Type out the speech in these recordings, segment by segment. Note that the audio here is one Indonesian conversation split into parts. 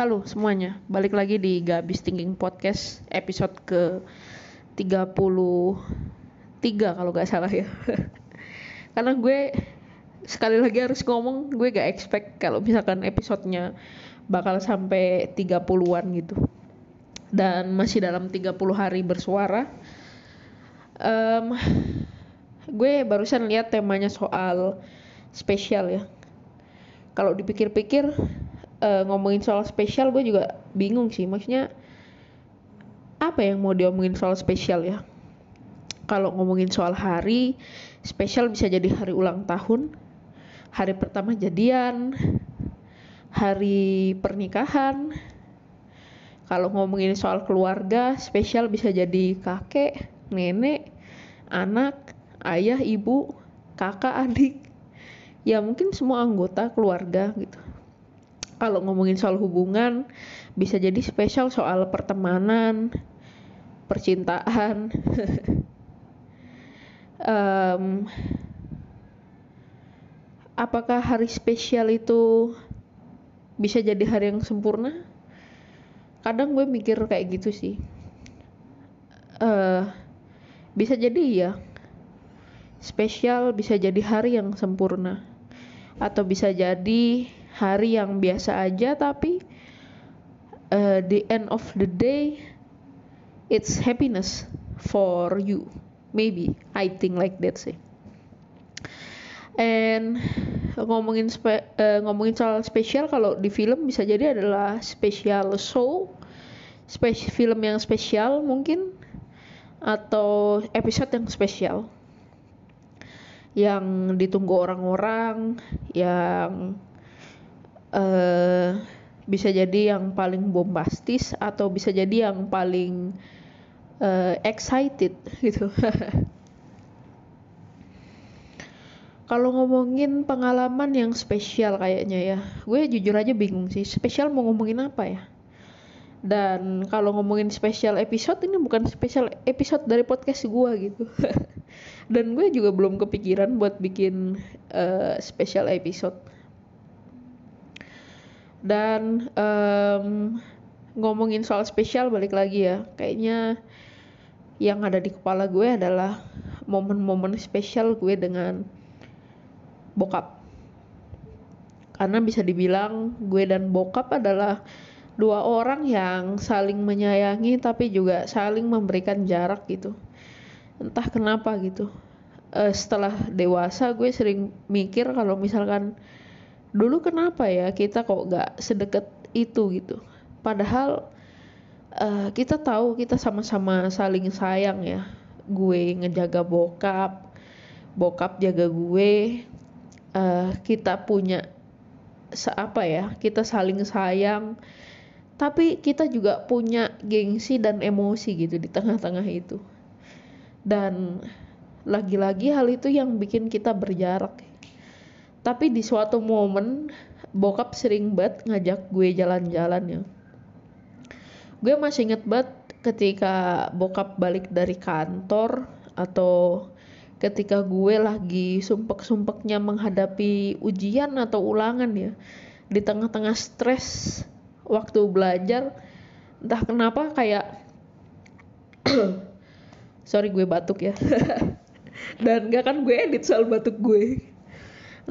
Halo semuanya, balik lagi di Gabis Thinking Podcast episode ke 33 kalau gak salah ya. Karena gue sekali lagi harus ngomong gue gak expect kalau misalkan episodenya bakal sampai 30-an gitu. Dan masih dalam 30 hari bersuara. Um, Gue barusan lihat temanya soal spesial ya. Kalau dipikir-pikir uh, ngomongin soal spesial gue juga bingung sih. Maksudnya apa yang mau diomongin soal spesial ya? Kalau ngomongin soal hari spesial bisa jadi hari ulang tahun hari pertama jadian hari pernikahan. Kalau ngomongin soal keluarga spesial bisa jadi kakek nenek anak ayah ibu kakak adik. Ya mungkin semua anggota keluarga gitu kalau ngomongin soal hubungan bisa jadi spesial soal pertemanan percintaan. Um, apakah hari spesial itu bisa jadi hari yang sempurna? Kadang gue mikir kayak gitu sih. Uh, bisa jadi ya spesial bisa jadi hari yang sempurna. Atau bisa jadi hari yang biasa aja tapi uh, the end of the day it's happiness for you. Maybe I think like that sih. And ngomongin spe, uh, ngomongin soal spesial kalau di film bisa jadi adalah special show spesial film yang spesial mungkin atau episode yang spesial. Yang ditunggu orang-orang yang uh, bisa jadi yang paling bombastis atau bisa jadi yang paling uh, excited gitu. Kalau ngomongin pengalaman yang spesial kayaknya ya, gue jujur aja bingung sih. Spesial mau ngomongin apa ya? Dan kalau ngomongin spesial episode ini bukan spesial episode dari podcast gue gitu. Dan gue juga belum kepikiran buat bikin uh, spesial episode dan um, ngomongin soal spesial balik lagi ya. Kayaknya yang ada di kepala gue adalah momen-momen spesial gue dengan bokap. Karena bisa dibilang gue dan bokap adalah dua orang yang saling menyayangi tapi juga saling memberikan jarak gitu. Entah kenapa gitu. Uh, setelah dewasa gue sering mikir kalau misalkan dulu kenapa ya kita kok gak sedekat itu gitu? Padahal uh, kita tahu kita sama-sama saling sayang ya. Gue ngejaga bokap bokap jaga gue. Uh, kita punya apa ya kita saling sayang. Tapi kita juga punya gengsi dan emosi gitu di tengah-tengah itu. Dan lagi-lagi hal itu yang bikin kita berjarak tapi di suatu momen bokap sering banget ngajak gue jalan-jalan ya. Gue masih inget banget ketika bokap balik dari kantor atau ketika gue lagi sumpek-sumpeknya menghadapi ujian atau ulangan ya. Di tengah-tengah stres waktu belajar entah kenapa kayak sorry gue batuk ya. Dan gak kan gue edit soal batuk gue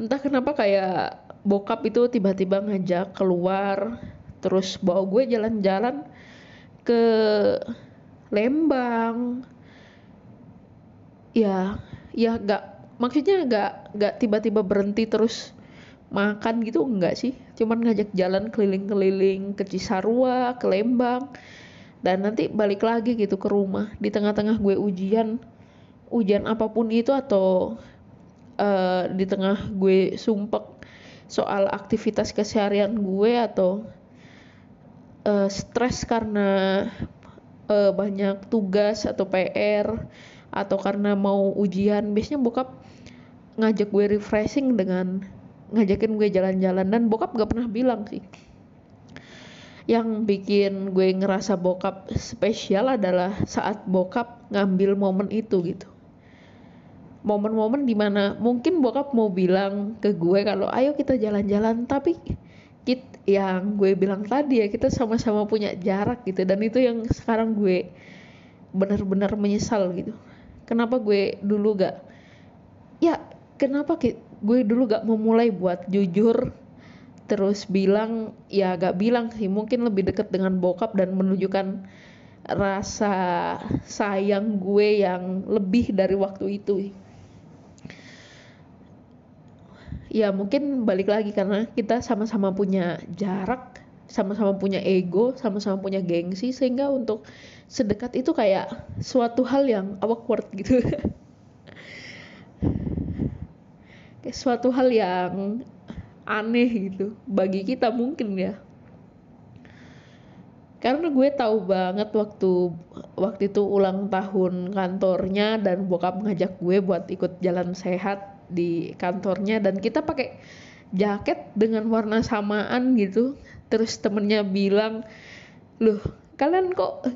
entah kenapa kayak bokap itu tiba-tiba ngajak keluar terus bawa gue jalan-jalan ke Lembang. Ya ya gak maksudnya gak gak tiba-tiba berhenti terus makan gitu enggak sih. Cuman ngajak jalan keliling-keliling ke Cisarua ke Lembang dan nanti balik lagi gitu ke rumah. Di tengah-tengah gue ujian ujian apa pun itu atau uh, di tengah gue sumpek soal aktivitas keseharian gue atau uh, stres karena uh, banyak tugas atau PR atau karena mau ujian biasanya bokap ngajak gue refreshing dengan ngajakin gue jalan-jalan. Dan bokap gak pernah bilang sih. Yang bikin gue ngerasa bokap spesial adalah saat bokap ngambil momen itu gitu momen-momen di mana mungkin bokap mau bilang ke gue kalau ayo kita jalan-jalan. Tapi kit yang gue bilang tadi ya kita sama-sama punya jarak gitu. Dan itu yang sekarang gue benar-benar menyesal gitu. Kenapa gue dulu gak ya kenapa gue dulu gak memulai buat jujur terus bilang ya gak bilang sih mungkin lebih dekat dengan bokap dan menunjukkan rasa sayang gue yang lebih dari waktu itu ya mungkin balik lagi karena kita sama-sama punya jarak sama-sama punya ego sama-sama punya gengsi sehingga untuk sedekat itu kayak suatu hal yang awkward gitu. Kayak suatu hal yang aneh gitu bagi kita mungkin ya. Karena gue tahu banget waktu waktu itu ulang tahun kantornya dan bokap ngajak gue buat ikut jalan sehat di kantornya dan kita pakai jaket dengan warna samaan gitu. Terus temennya bilang loh kalian kok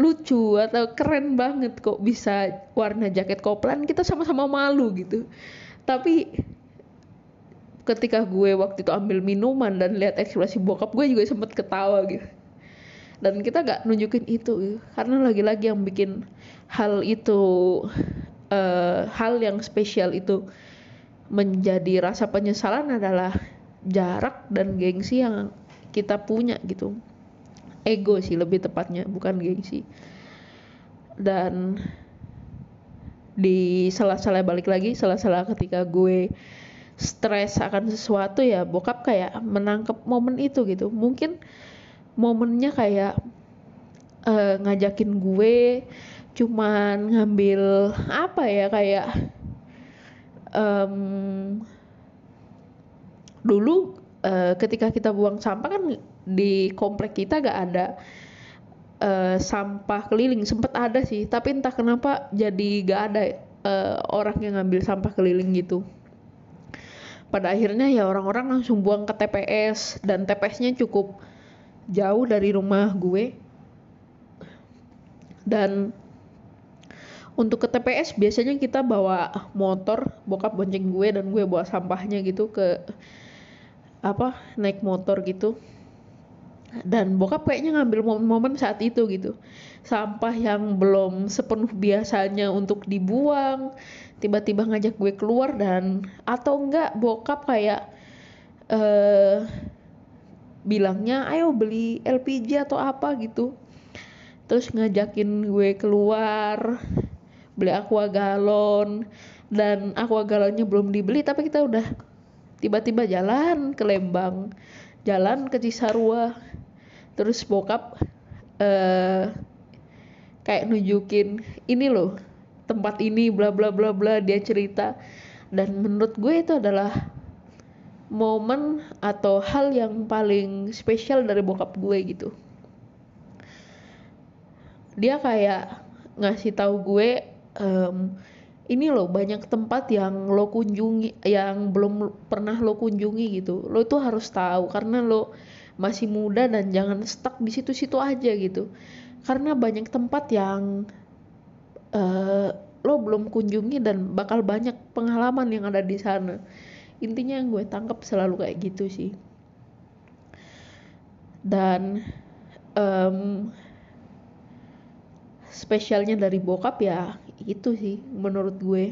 lucu atau keren banget kok bisa warna jaket koplan? Kita sama-sama malu gitu. Tapi ketika gue waktu itu ambil minuman dan lihat ekspresi bokap gue juga sempet ketawa gitu. Dan kita gak nunjukin itu gitu. karena lagi-lagi yang bikin hal itu uh, hal yang spesial itu menjadi rasa penyesalan adalah jarak dan gengsi yang kita punya gitu. Ego sih lebih tepatnya bukan gengsi. Dan di salah-salah balik lagi salah-salah ketika gue stres akan sesuatu ya bokap kayak menangkap momen itu gitu. Mungkin momennya kayak uh, ngajakin gue cuman ngambil apa ya kayak um, dulu uh, ketika kita buang sampah kan di komplek kita gak ada uh, sampah keliling. Sempet ada sih tapi entah kenapa jadi gak ada uh, orang yang ngambil sampah keliling gitu. Pada akhirnya ya orang-orang langsung buang ke TPS dan TPS-nya cukup jauh dari rumah gue. Dan untuk ke TPS biasanya kita bawa motor bokap bonceng gue dan gue bawa sampahnya gitu ke apa naik motor gitu. Dan bokap kayaknya ngambil momen-momen saat itu gitu. Sampah yang belum sepenuh biasanya untuk dibuang tiba-tiba ngajak gue keluar dan atau enggak bokap kayak uh, bilangnya ayo beli LPG atau apa gitu. Terus ngajakin gue keluar beli aqua galon. Dan aqua galonnya belum dibeli tapi kita udah tiba-tiba jalan ke Lembang jalan ke Cisarua. Terus bokap uh, kayak nunjukin ini loh tempat ini bla bla bla bla dia cerita. Dan menurut gue itu adalah momen atau hal yang paling spesial dari bokap gue gitu. Dia kayak ngasih tahu gue um, ini loh banyak tempat yang lo kunjungi yang belum pernah lo kunjungi gitu. Lo itu harus tahu karena lo masih muda dan jangan stuck di situ-situ aja gitu. Karena banyak tempat yang uh, lo belum kunjungi dan bakal banyak pengalaman yang ada di sana. Intinya yang gue tangkap selalu kayak gitu sih. Dan um, spesialnya dari bokap ya itu sih menurut gue.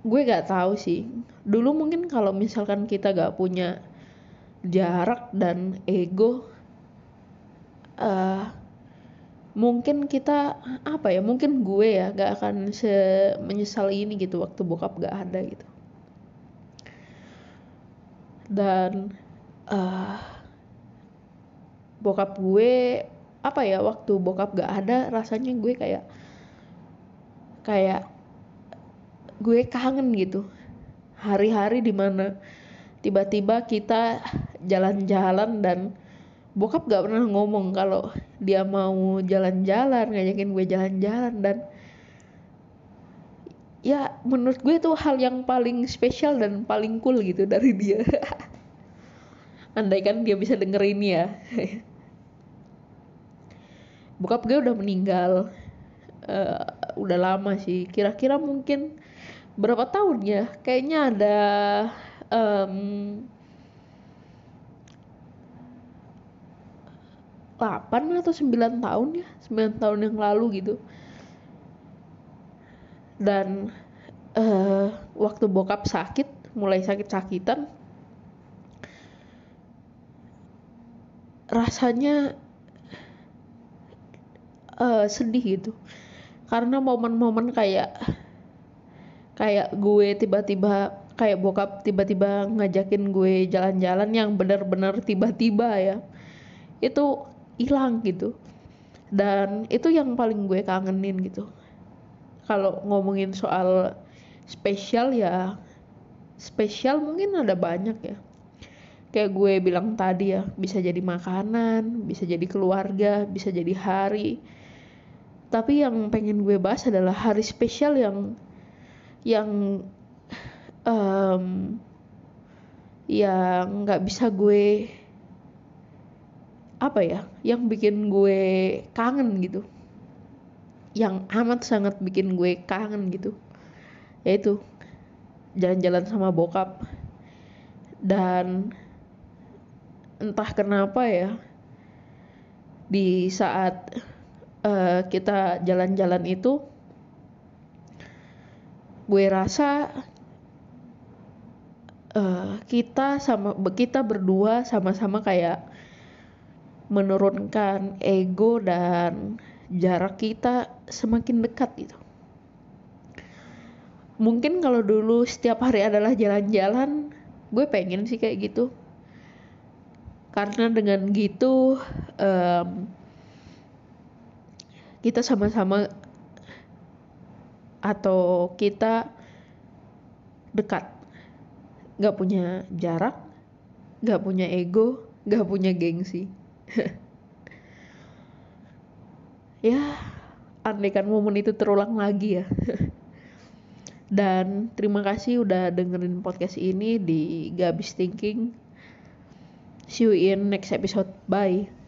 Gue gak tahu sih. Dulu mungkin kalau misalkan kita gak punya jarak dan ego uh, mungkin kita apa ya mungkin gue ya gak akan se menyesal ini gitu waktu bokap gak ada gitu. Dan uh, bokap gue apa ya waktu bokap gak ada rasanya gue kayak kayak gue kangen gitu. Hari-hari di mana tiba-tiba kita jalan-jalan dan bokap gak pernah ngomong kalau dia mau jalan-jalan ngajakin gue jalan-jalan dan ya menurut gue itu hal yang paling spesial dan paling cool gitu dari dia. Andai kan dia bisa denger ini ya bokap gue udah meninggal uh, udah lama sih. Kira-kira mungkin berapa tahun ya? Kayaknya ada um, 8 atau 9 tahun ya 9 tahun yang lalu gitu. Dan uh, waktu bokap sakit mulai sakit-sakitan rasanya uh, sedih gitu. Karena momen-momen kayak kayak gue tiba-tiba kayak bokap tiba-tiba ngajakin gue jalan-jalan yang benar-benar tiba-tiba ya itu hilang gitu. Dan itu yang paling gue kangenin gitu. Kalau ngomongin soal spesial ya spesial mungkin ada banyak ya. Kayak gue bilang tadi ya bisa jadi makanan bisa jadi keluarga bisa jadi hari tapi yang pengen gue bahas adalah hari spesial yang yang um, yang nggak bisa gue apa ya yang bikin gue kangen gitu. Yang amat sangat bikin gue kangen gitu. Yaitu jalan-jalan sama bokap. Dan entah kenapa ya di saat uh, kita jalan-jalan itu gue rasa uh, kita sama kita berdua sama-sama kayak menurunkan ego dan jarak kita semakin dekat gitu. Mungkin kalau dulu setiap hari adalah jalan-jalan, gue pengen sih kayak gitu. Karena dengan gitu um, kita sama-sama atau kita dekat, gak punya jarak, gak punya ego, gak punya gengsi. ya andaikan momen itu terulang lagi ya. Dan terima kasih udah dengerin podcast ini di Gabis Thinking. See you in next episode. Bye